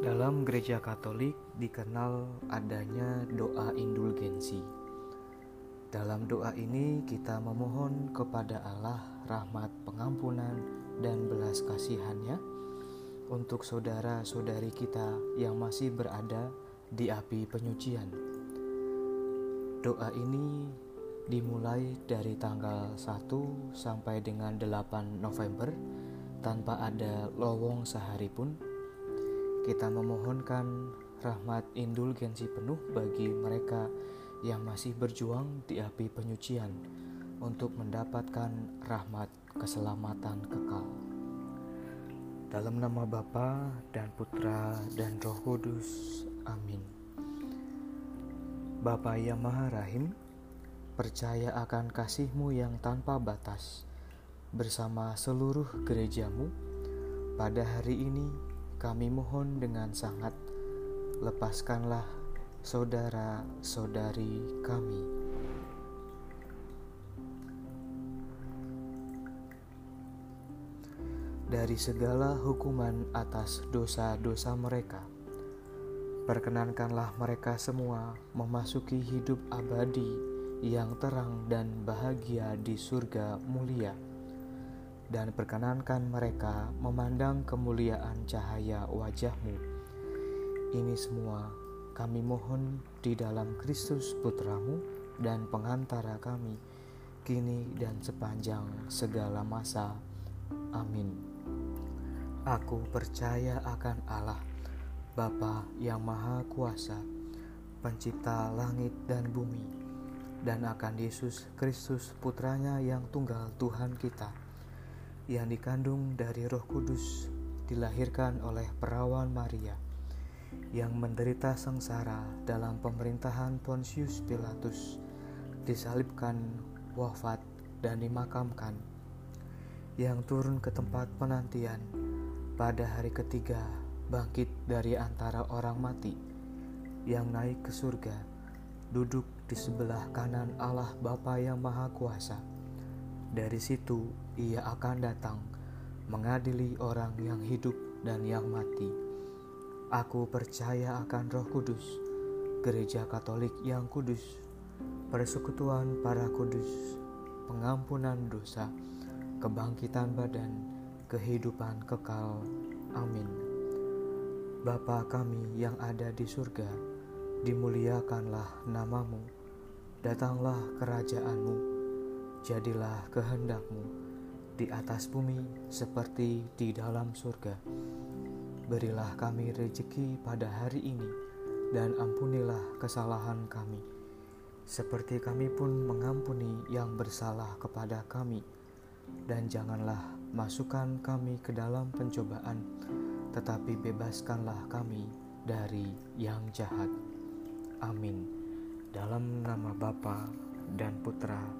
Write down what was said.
Dalam gereja Katolik dikenal adanya doa indulgensi. Dalam doa ini kita memohon kepada Allah rahmat pengampunan dan belas kasihannya untuk saudara-saudari kita yang masih berada di api penyucian. Doa ini dimulai dari tanggal 1 sampai dengan 8 November tanpa ada lowong sehari pun kita memohonkan rahmat indulgensi penuh bagi mereka yang masih berjuang di api penyucian untuk mendapatkan rahmat keselamatan kekal. Dalam nama Bapa dan Putra dan Roh Kudus. Amin. Bapa yang Maha Rahim, percaya akan kasihmu yang tanpa batas bersama seluruh gerejamu pada hari ini kami mohon dengan sangat, lepaskanlah saudara-saudari kami. Dari segala hukuman atas dosa-dosa mereka, perkenankanlah mereka semua memasuki hidup abadi yang terang dan bahagia di surga mulia dan perkenankan mereka memandang kemuliaan cahaya wajahmu. Ini semua kami mohon di dalam Kristus Putramu dan pengantara kami, kini dan sepanjang segala masa. Amin. Aku percaya akan Allah, Bapa yang Maha Kuasa, pencipta langit dan bumi, dan akan Yesus Kristus Putranya yang tunggal Tuhan kita, yang dikandung dari Roh Kudus dilahirkan oleh perawan Maria yang menderita sengsara dalam pemerintahan Pontius Pilatus disalibkan wafat dan dimakamkan yang turun ke tempat penantian pada hari ketiga bangkit dari antara orang mati yang naik ke surga duduk di sebelah kanan Allah Bapa yang Maha Kuasa dari situ ia akan datang mengadili orang yang hidup dan yang mati. Aku percaya akan Roh Kudus, Gereja Katolik yang kudus, persekutuan para kudus, pengampunan dosa, kebangkitan badan, kehidupan kekal. Amin. Bapa kami yang ada di surga, dimuliakanlah namamu, datanglah kerajaanmu jadilah kehendakmu di atas bumi seperti di dalam surga. Berilah kami rezeki pada hari ini dan ampunilah kesalahan kami, seperti kami pun mengampuni yang bersalah kepada kami. Dan janganlah masukkan kami ke dalam pencobaan, tetapi bebaskanlah kami dari yang jahat. Amin. Dalam nama Bapa dan Putra